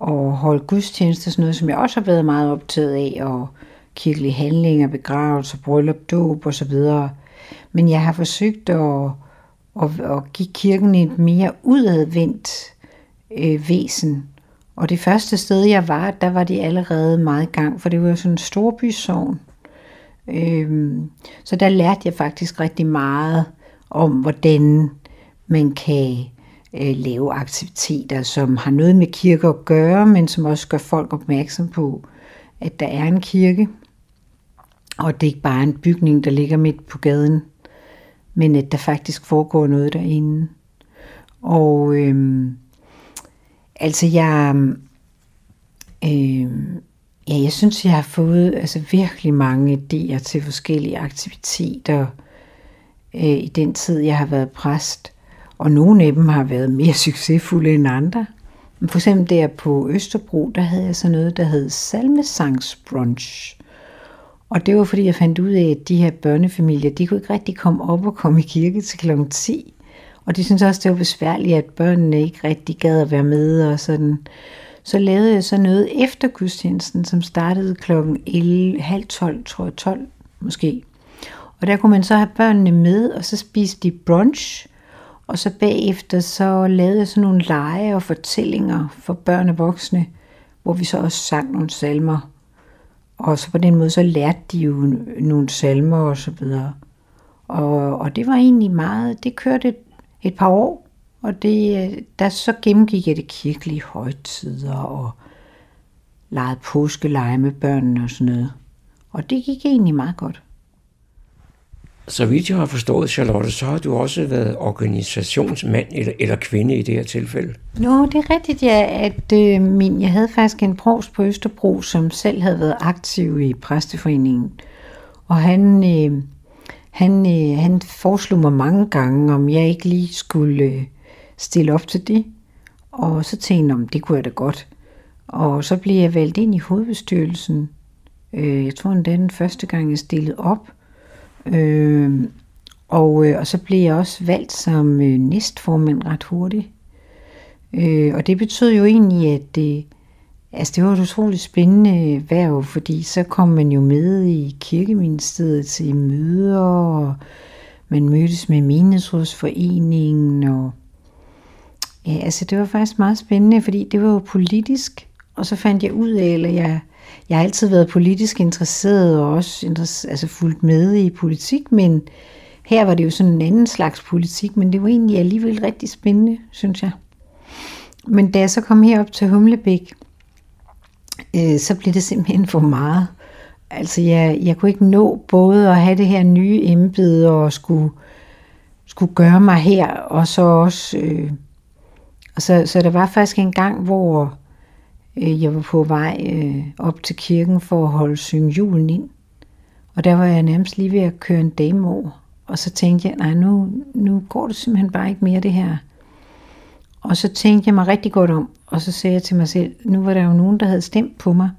at holde gudstjeneste, sådan noget, som jeg også har været meget optaget af, og kirkelige handlinger, begravelser, bryllup, dåb osv. Men jeg har forsøgt at, at, at give kirken et mere udadvendt øh, væsen. Og det første sted, jeg var, der var de allerede meget i gang, for det var jo sådan en storbysovn. Øhm, så der lærte jeg faktisk rigtig meget om, hvordan man kan øh, lave aktiviteter, som har noget med kirke at gøre, men som også gør folk opmærksom på, at der er en kirke. Og det er ikke bare en bygning, der ligger midt på gaden, men at der faktisk foregår noget derinde. Og øhm, altså jeg, øhm, ja, jeg synes, jeg har fået altså virkelig mange idéer til forskellige aktiviteter øh, i den tid, jeg har været præst. Og nogle af dem har været mere succesfulde end andre. For eksempel der på Østerbro, der havde jeg sådan noget, der hed salmesangsbrunch. Og det var fordi, jeg fandt ud af, at de her børnefamilier, de kunne ikke rigtig komme op og komme i kirke til kl. 10. Og de synes også, det var besværligt, at børnene ikke rigtig gad at være med og sådan. Så lavede jeg så noget efter gudstjenesten, som startede klokken 11, halv 12, tror jeg, 12 måske. Og der kunne man så have børnene med, og så spiste de brunch. Og så bagefter så lavede jeg sådan nogle lege og fortællinger for børn og voksne, hvor vi så også sang nogle salmer. Og så på den måde, så lærte de jo nogle salmer og så videre. Og, og det var egentlig meget, det kørte et, et par år, og det, der så gennemgik jeg det kirkelige højtider og legede påskeleje med børnene og sådan noget. Og det gik egentlig meget godt. Så vidt jeg har forstået, Charlotte, så har du også været organisationsmand eller, eller kvinde i det her tilfælde. Nå, det er rigtigt, ja, at øh, min, jeg havde faktisk en provst på Østerbro, som selv havde været aktiv i præsteforeningen. Og han, øh, han, øh, han foreslog mig mange gange, om jeg ikke lige skulle øh, stille op til det. Og så tænkte jeg, det kunne jeg da godt. Og så blev jeg valgt ind i hovedbestyrelsen. Øh, jeg tror endda den første gang, jeg stillede op – Øh, Og, øh, og så blev jeg også valgt som øh, næstformand ret hurtigt. Øh, og det betød jo egentlig, at det, altså det var et utroligt spændende øh, værv, fordi så kom man jo med i kirkeministeriet til møder, og man mødtes med menighedsrådsforeningen, og ja, altså det var faktisk meget spændende, fordi det var jo politisk, og så fandt jeg ud af, eller jeg, jeg har altid været politisk interesseret, og også altså fulgt med i politik, men her var det jo sådan en anden slags politik, men det var egentlig alligevel rigtig spændende, synes jeg. Men da jeg så kom herop til Humlebæk, øh, så blev det simpelthen for meget. Altså, jeg, jeg kunne ikke nå både at have det her nye embede og skulle, skulle gøre mig her, og så også... Øh, og så, så der var faktisk en gang, hvor øh, Øh, jeg var på vej øh, op til kirken for at holde synge julen ind. Og der var jeg nærmest lige ved at køre en dame over. Og så tænkte jeg, nej, nu, nu går det simpelthen bare ikke mere det her. Og så tænkte jeg mig rigtig godt om, og så sagde jeg til mig selv, nu var der jo nogen, der havde stemt på mig.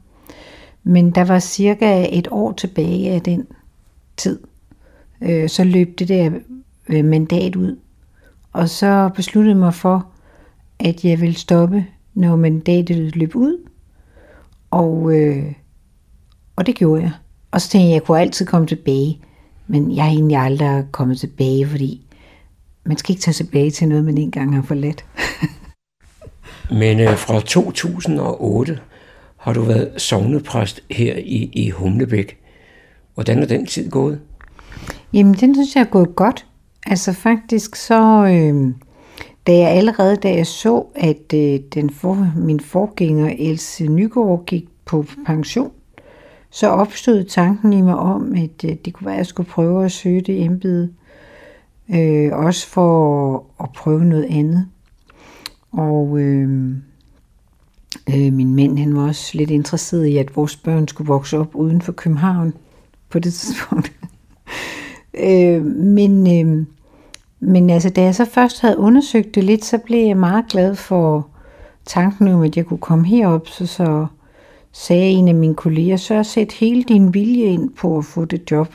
Men der var cirka et år tilbage af den tid. Øh, så løb det der øh, mandat ud. Og så besluttede jeg mig for, at jeg ville stoppe, når mandatet løb ud. Og, øh, og det gjorde jeg. Og så tænkte jeg, at jeg kunne altid komme tilbage. Men jeg har egentlig aldrig kommet tilbage, fordi man skal ikke tage tilbage til noget, man ikke engang har forladt. Men øh, fra 2008 har du været sovnepræst her i, i Humlebæk. Hvordan er den tid gået? Jamen, den synes jeg er gået godt. Altså faktisk så, øh, da jeg allerede, da jeg så, at øh, den for, min forgænger Else Nygaard gik på pension, så opstod tanken i mig om, at øh, det kunne være, at jeg skulle prøve at søge det embede. Øh, også for at prøve noget andet. Og øh, øh, min mand han var også lidt interesseret i, at vores børn skulle vokse op uden for København på det tidspunkt. øh, men, øh, men altså, da jeg så først havde undersøgt det lidt, så blev jeg meget glad for tanken om, at jeg kunne komme herop, så, så sagde en af mine kolleger, så sæt hele din vilje ind på at få det job.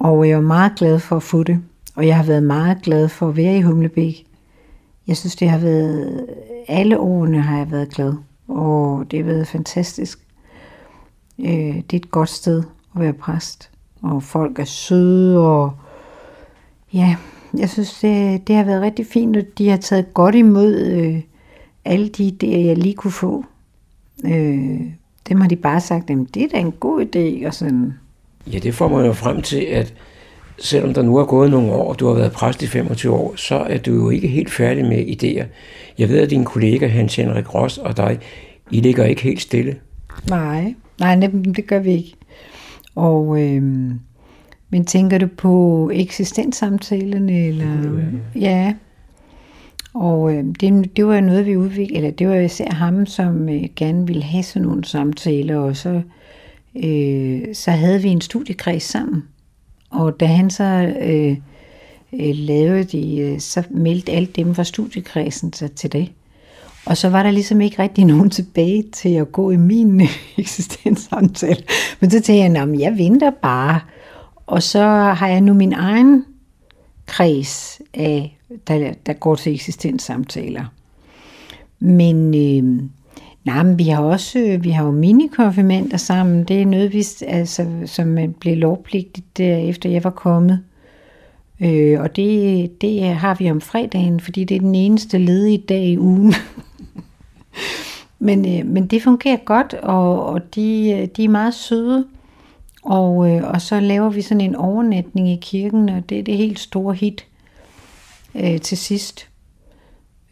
Og jeg var meget glad for at få det. Og jeg har været meget glad for at være i Humlebæk. Jeg synes, det har været... Alle årene har jeg været glad. Og det har været fantastisk. Øh, det er et godt sted at være præst. Og folk er søde, og ja, jeg synes, det, det har været rigtig fint, og de har taget godt imod øh, alle de idéer, jeg lige kunne få. Øh, dem har de bare sagt, at det er da en god idé, og sådan. Ja, det får man jo frem til, at selvom der nu er gået nogle år, og du har været præst i 25 år, så er du jo ikke helt færdig med idéer. Jeg ved, at din kollega Hans Henrik Ross og dig, I ligger ikke helt stille. Nej, nej, det gør vi ikke. Og, øh, men tænker du på eksistenssamtalerne? Eller? Ja. ja. Og øh, det, det var noget, vi udviklede, eller det var især ham, som øh, gerne ville have sådan nogle samtaler, og så, øh, så havde vi en studiekreds sammen. Og da han så øh, øh, lavede de, øh, så meldte alle dem fra studiekredsen sig til det. Og så var der ligesom ikke rigtig nogen tilbage til at gå i min eksistenssamtale. Men så tænkte jeg, at jeg venter bare. Og så har jeg nu min egen kreds af, der, der går til eksistenssamtaler. Men øh, nej, men vi har også øh, vi har jo minikonfirmander sammen. Det er noget, vi, altså, som blev lovpligtigt der, efter jeg var kommet. Øh, og det, det har vi om fredagen, fordi det er den eneste ledige dag i ugen. men, øh, men det fungerer godt, og, og de, de er meget søde. Og, øh, og så laver vi sådan en overnatning i kirken, og det er det helt store hit øh, til sidst.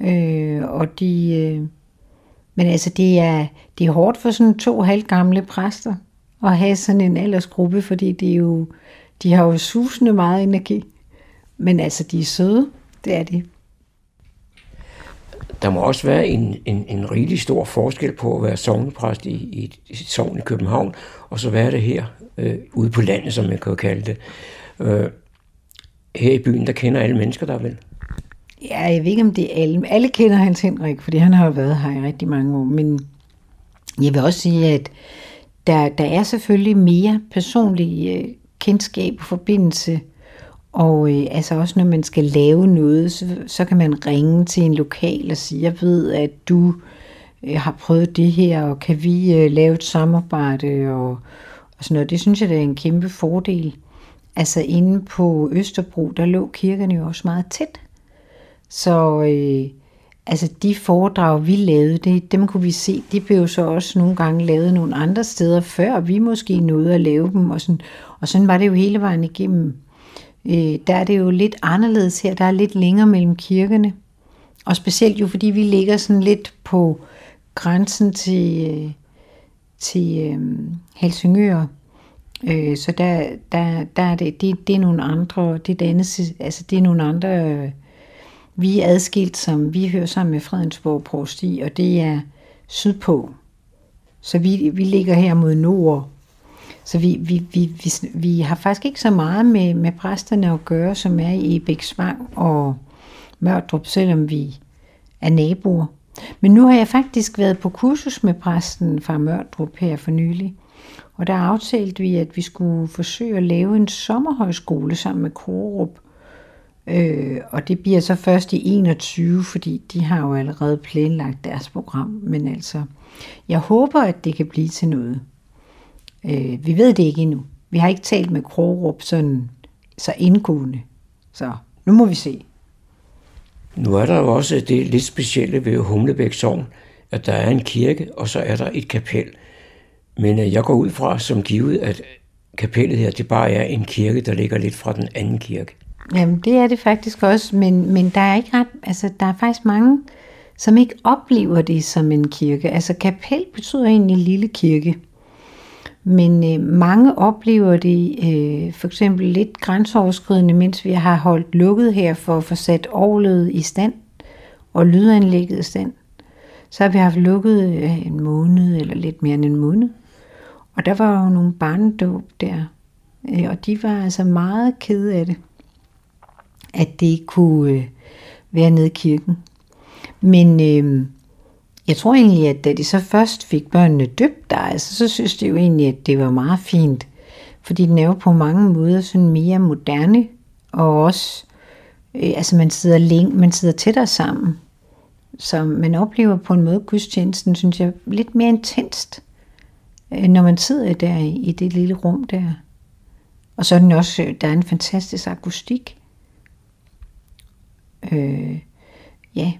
Øh, og de, øh, men altså det er, det er hårdt for sådan to halvgamle præster at have sådan en aldersgruppe, fordi det er jo, de har jo susende meget energi. Men altså, de er søde, det er de. Der må også være en, en, en rigtig stor forskel på at være sovnepræst i, i, i sovn i København, og så være det her øh, ude på landet, som jeg kan kalde det. Øh, her i byen, der kender alle mennesker der vel? Ja, jeg ved ikke, om det er alle. Alle kender Hans Henrik, fordi han har jo været her i rigtig mange år. Men jeg vil også sige, at der, der er selvfølgelig mere personlig øh, kendskab og forbindelse. Og øh, altså også når man skal lave noget, så, så kan man ringe til en lokal og sige, jeg ved, at du øh, har prøvet det her, og kan vi øh, lave et samarbejde og, og sådan noget. Det synes jeg, det er en kæmpe fordel. Altså inde på Østerbro, der lå kirkerne jo også meget tæt. Så øh, altså de foredrag, vi lavede, det, dem kunne vi se, de blev så også nogle gange lavet nogle andre steder, før vi måske nåede at lave dem. Og sådan, og sådan var det jo hele vejen igennem. Øh, der er det jo lidt anderledes her, der er lidt længere mellem kirkerne. Og specielt jo fordi vi ligger sådan lidt på grænsen til, øh, til øh, Helsingør. Øh, så der, der, der er det, det, det er nogle andre, det er, andet, altså det er nogle andre, øh, vi er adskilt, som vi hører sammen med Fredensborg Prosti, og det er sydpå. Så vi, vi ligger her mod nord. Så vi, vi, vi, vi, vi har faktisk ikke så meget med, med præsterne at gøre, som er i Bæksvang og Mørdrup, selvom vi er naboer. Men nu har jeg faktisk været på kursus med præsten fra Mørdrup her for nylig. Og der aftalte vi, at vi skulle forsøge at lave en sommerhøjskole sammen med Korup. Øh, og det bliver så først i 21, fordi de har jo allerede planlagt deres program. Men altså, jeg håber, at det kan blive til noget. Øh, vi ved det ikke endnu. Vi har ikke talt med Krogerup sådan så indgående. Så nu må vi se. Nu er der jo også det lidt specielle ved Humlebæk Sogn, at der er en kirke, og så er der et kapel. Men øh, jeg går ud fra som givet, at kapellet her, det bare er en kirke, der ligger lidt fra den anden kirke. Jamen, det er det faktisk også, men, men der er ikke ret, altså der er faktisk mange, som ikke oplever det som en kirke. Altså kapel betyder egentlig lille kirke. Men øh, mange oplever det øh, for eksempel lidt grænseoverskridende, mens vi har holdt lukket her for at få sat overledet i stand og lydanlægget i stand. Så har vi haft lukket øh, en måned eller lidt mere end en måned. Og der var jo nogle barnedåb der, øh, og de var altså meget kede af det, at det ikke kunne øh, være nede i kirken. Men øh, jeg tror egentlig, at da de så først fik børnene døbt der, altså, så synes de jo egentlig, at det var meget fint. Fordi den er jo på mange måder sådan mere moderne, og også, øh, altså man sidder, længe, man sidder tættere sammen. Så man oplever på en måde gudstjenesten, synes jeg, lidt mere intenst, øh, når man sidder der i, det lille rum der. Og så er den også, øh, der er en fantastisk akustik. Øh, ja,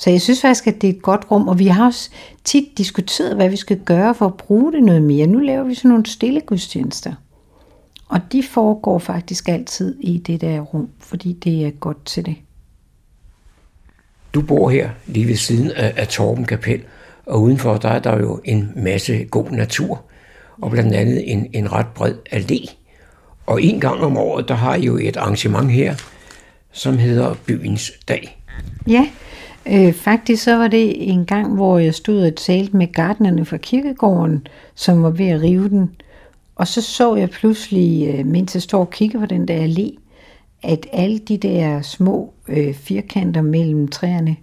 så jeg synes faktisk, at det er et godt rum, og vi har også tit diskuteret, hvad vi skal gøre for at bruge det noget mere. Nu laver vi sådan nogle stille gudstjenester. Og de foregår faktisk altid i det der rum, fordi det er godt til det. Du bor her lige ved siden af, af Torben Kapel, og udenfor der er der jo en masse god natur, og blandt andet en, en ret bred allé. Og en gang om året, der har I jo et arrangement her, som hedder Byens Dag. Ja, Øh, faktisk så var det en gang, hvor jeg stod og talte med gardnerne fra kirkegården, som var ved at rive den. Og så så jeg pludselig, øh, mens jeg står og kigger på den der allé, at alle de der små øh, firkanter mellem træerne,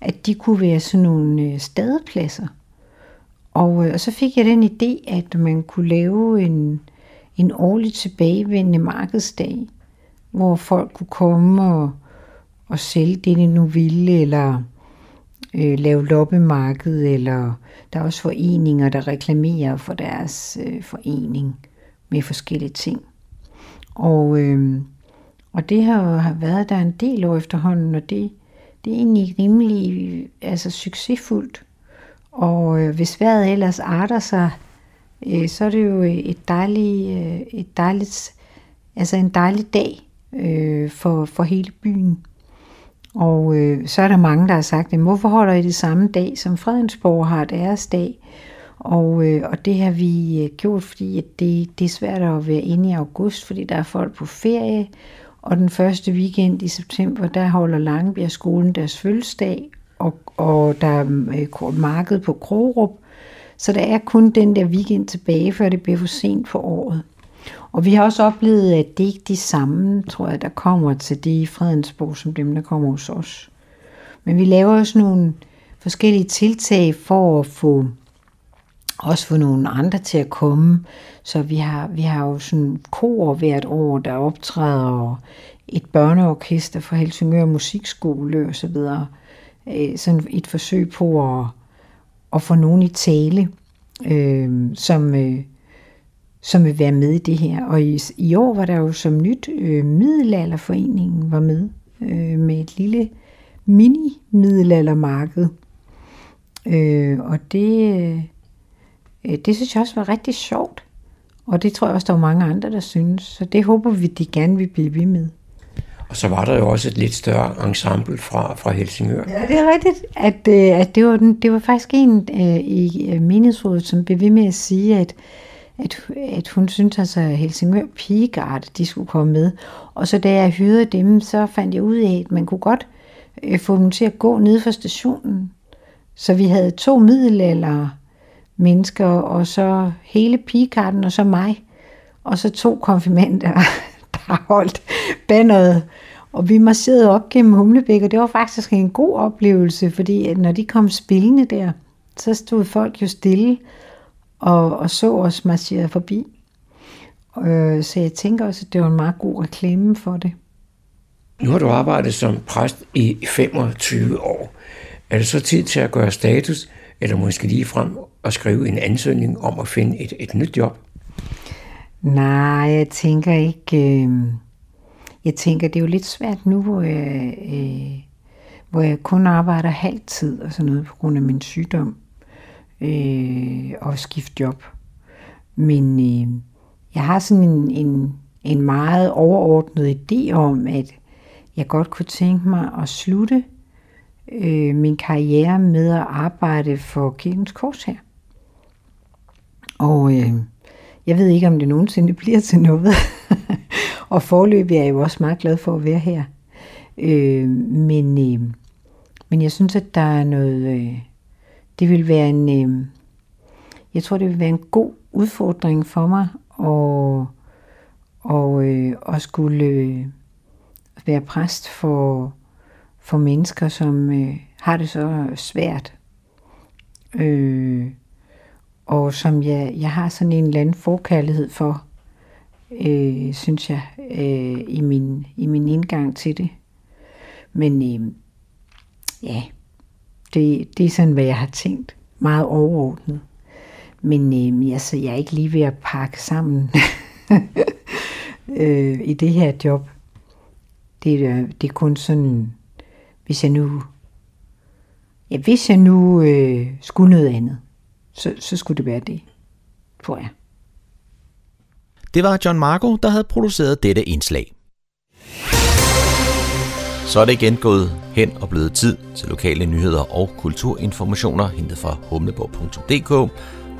at de kunne være sådan nogle øh, stadepladser. Og, øh, og så fik jeg den idé, at man kunne lave en, en årligt tilbagevendende markedsdag, hvor folk kunne komme og at sælge det, de nu ville, eller øh, lave loppemarked, eller der er også foreninger, der reklamerer for deres øh, forening med forskellige ting. Og, øh, og det har har været der en del år efterhånden, og det, det er egentlig rimelig altså, succesfuldt. Og øh, hvis vejret ellers arter sig, øh, så er det jo et dejligt, øh, et dejligt, altså en dejlig dag øh, for, for hele byen. Og øh, så er der mange, der har sagt, jamen, hvorfor holder I det samme dag, som Fredensborg har deres dag? Og, øh, og det har vi øh, gjort, fordi at det, det er svært at være inde i august, fordi der er folk på ferie. Og den første weekend i september, der holder Langebjerg skolen deres fødselsdag, og, og der er øh, marked på Krogerup. Så der er kun den der weekend tilbage, før det bliver for sent på året. Og vi har også oplevet, at det ikke er de samme, tror jeg, der kommer til det i Fredensborg, som dem, der kommer hos os. Men vi laver også nogle forskellige tiltag for at få også få nogle andre til at komme. Så vi har, vi har jo sådan kor hvert år, der optræder, og et børneorkester fra Helsingør Musikskole og så videre. Øh, sådan et forsøg på at, at få nogen i tale, øh, som, øh, som vil være med i det her. Og i, i år var der jo som nyt øh, Middelalderforeningen var med øh, med et lille mini-middelaldermarked. Øh, og det, øh, det synes jeg også var rigtig sjovt. Og det tror jeg også, der er mange andre, der synes. Så det håber vi, de gerne vil blive ved med. Og så var der jo også et lidt større ensemble fra, fra Helsingør. Ja, det er rigtigt, at, øh, at det, var den, det var faktisk en øh, i øh, menighedsrådet, som blev ved med at sige, at, at, at hun syntes altså, at Helsingør Pigegarde, de skulle komme med. Og så da jeg hyrede dem, så fandt jeg ud af, at man kunne godt øh, få dem til at gå ned fra stationen. Så vi havde to middelalder mennesker, og så hele pigekarten, og så mig. Og så to konfirmander, der holdt banneret. Og vi marcherede op gennem Humlebæk, og det var faktisk en god oplevelse, fordi når de kom spillende der, så stod folk jo stille og, og så os marchere forbi. Øh, så jeg tænker også, at det var en meget god reklame for det. Nu har du arbejdet som præst i 25 år. Er det så tid til at gøre status, eller måske lige frem at skrive en ansøgning om at finde et, et nyt job? Nej, jeg tænker ikke... Øh, jeg tænker, det er jo lidt svært nu, hvor jeg, øh, hvor jeg kun arbejder halv tid og sådan noget på grund af min sygdom øh, og skifte job. Men øh, jeg har sådan en, en, en meget overordnet idé om, at jeg godt kunne tænke mig at slutte øh, min karriere med at arbejde for Kirkens Kors her. Og øh, jeg ved ikke, om det nogensinde bliver til noget. og forløbig er jeg jo også meget glad for at være her. Øh, men, øh, men jeg synes, at der er noget... Øh, det vil være en... Øh, jeg tror, det vil være en god udfordring for mig at, og, øh, at skulle øh, være præst for, for mennesker, som øh, har det så svært. Øh, og som jeg, jeg har sådan en eller anden forkærlighed for, øh, synes jeg, øh, i, min, i min indgang til det. Men øh, ja, det, det er sådan, hvad jeg har tænkt. Meget overordnet. Men øh, altså, jeg er ikke lige ved at pakke sammen øh, i det her job. Det, er, det er kun sådan, hvis jeg nu, ja, hvis jeg nu øh, skulle noget andet, så, så skulle det være det, tror jeg. Det var John Marco, der havde produceret dette indslag. Så er det igen gået hen og blevet tid til lokale nyheder og kulturinformationer hentet fra humleborg.dk,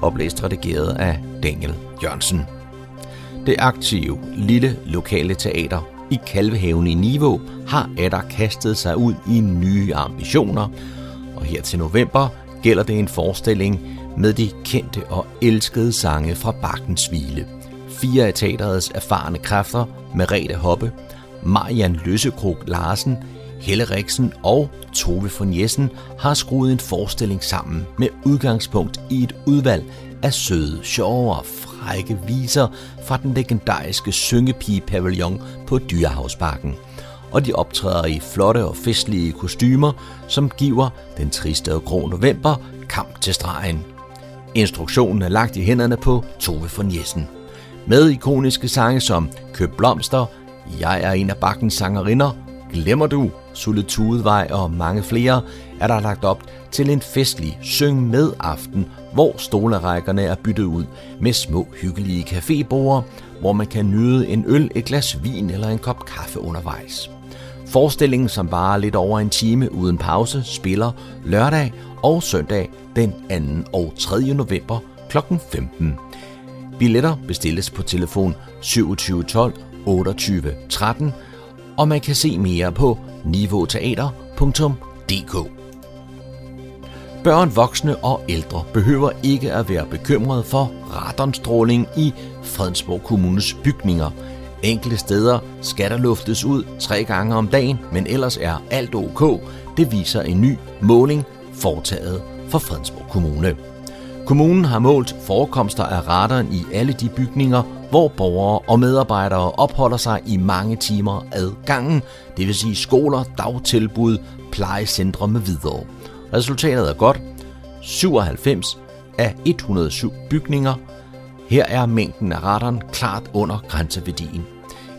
oplæst redigeret af Daniel Jørgensen. Det aktive lille lokale teater i Kalvehaven i Niveau har atter kastet sig ud i nye ambitioner, og her til november gælder det en forestilling med de kendte og elskede sange fra Bakkens Hvile. Fire af teaterets erfarne kræfter, Merete Hoppe, Marian Løssekrog Larsen, Helle Riksen og Tove von Jessen har skruet en forestilling sammen med udgangspunkt i et udvalg af søde, sjove og frække viser fra den legendariske syngepige-pavillon på Dyrehavsparken. Og de optræder i flotte og festlige kostymer, som giver den triste og grå november kamp til stregen. Instruktionen er lagt i hænderne på Tove von Jessen. Med ikoniske sange som Køb blomster, jeg er en af bakkens sangerinder, Glemmer du, Solitudevej og mange flere, er der lagt op til en festlig syng med aften, hvor stolerækkerne er byttet ud med små hyggelige cafébord, hvor man kan nyde en øl, et glas vin eller en kop kaffe undervejs. Forestillingen, som varer lidt over en time uden pause, spiller lørdag og søndag den 2. og 3. november kl. 15. Billetter bestilles på telefon 2712 28 13, og man kan se mere på niveauteater.dk. Børn, voksne og ældre behøver ikke at være bekymrede for radonstråling i Fredensborg Kommunes bygninger. Enkelte steder skal der luftes ud tre gange om dagen, men ellers er alt ok. Det viser en ny måling foretaget for Fredensborg Kommune. Kommunen har målt forekomster af radon i alle de bygninger, hvor borgere og medarbejdere opholder sig i mange timer ad gangen, det vil sige skoler, dagtilbud, plejecentre med videre. Resultatet er godt. 97 af 107 bygninger. Her er mængden af radon klart under grænseværdien.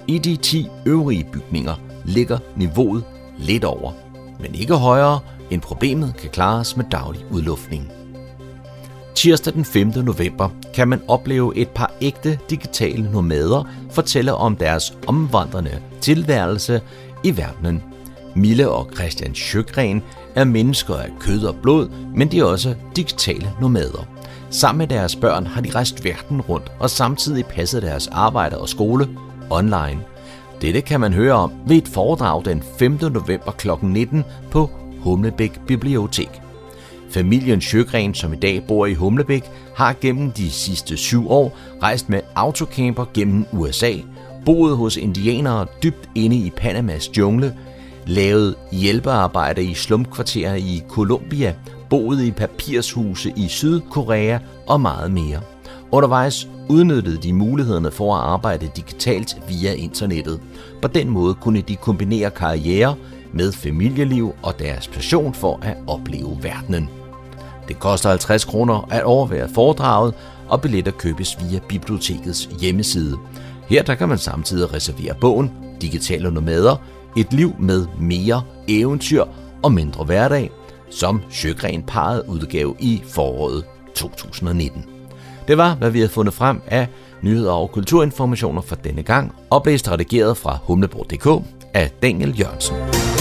I de 10 øvrige bygninger ligger niveauet lidt over, men ikke højere, end problemet kan klares med daglig udluftning. Tirsdag den 5. november kan man opleve et par ægte digitale nomader fortælle om deres omvandrende tilværelse i verdenen. Mille og Christian Sjøgren er mennesker af kød og blod, men de er også digitale nomader. Sammen med deres børn har de rejst verden rundt og samtidig passet deres arbejde og skole online. Dette kan man høre om ved et foredrag den 5. november kl. 19 på Humlebæk Bibliotek. Familien Sjøgren, som i dag bor i Humlebæk, har gennem de sidste syv år rejst med autocamper gennem USA, boet hos indianere dybt inde i Panamas jungle, lavet hjælpearbejde i slumkvarterer i Colombia, boet i papirshuse i Sydkorea og meget mere. Undervejs udnyttede de mulighederne for at arbejde digitalt via internettet. På den måde kunne de kombinere karriere med familieliv og deres passion for at opleve verdenen. Det koster 50 kroner at overvære foredraget, og billetter købes via bibliotekets hjemmeside. Her der kan man samtidig reservere bogen Digitale Nomader, et liv med mere eventyr og mindre hverdag, som Sjøgren parret udgav i foråret 2019. Det var, hvad vi havde fundet frem af nyheder og kulturinformationer for denne gang, oplæst redigeret fra humleborg.dk af Daniel Jørgensen.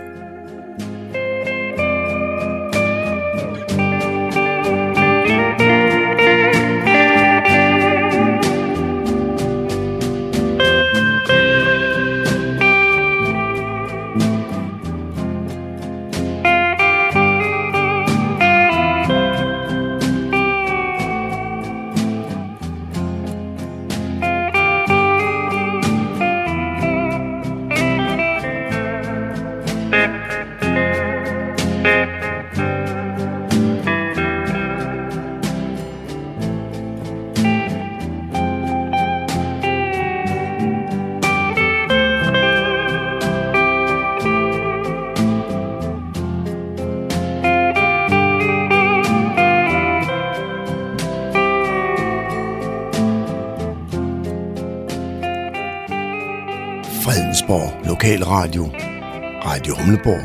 Radio Humleborg,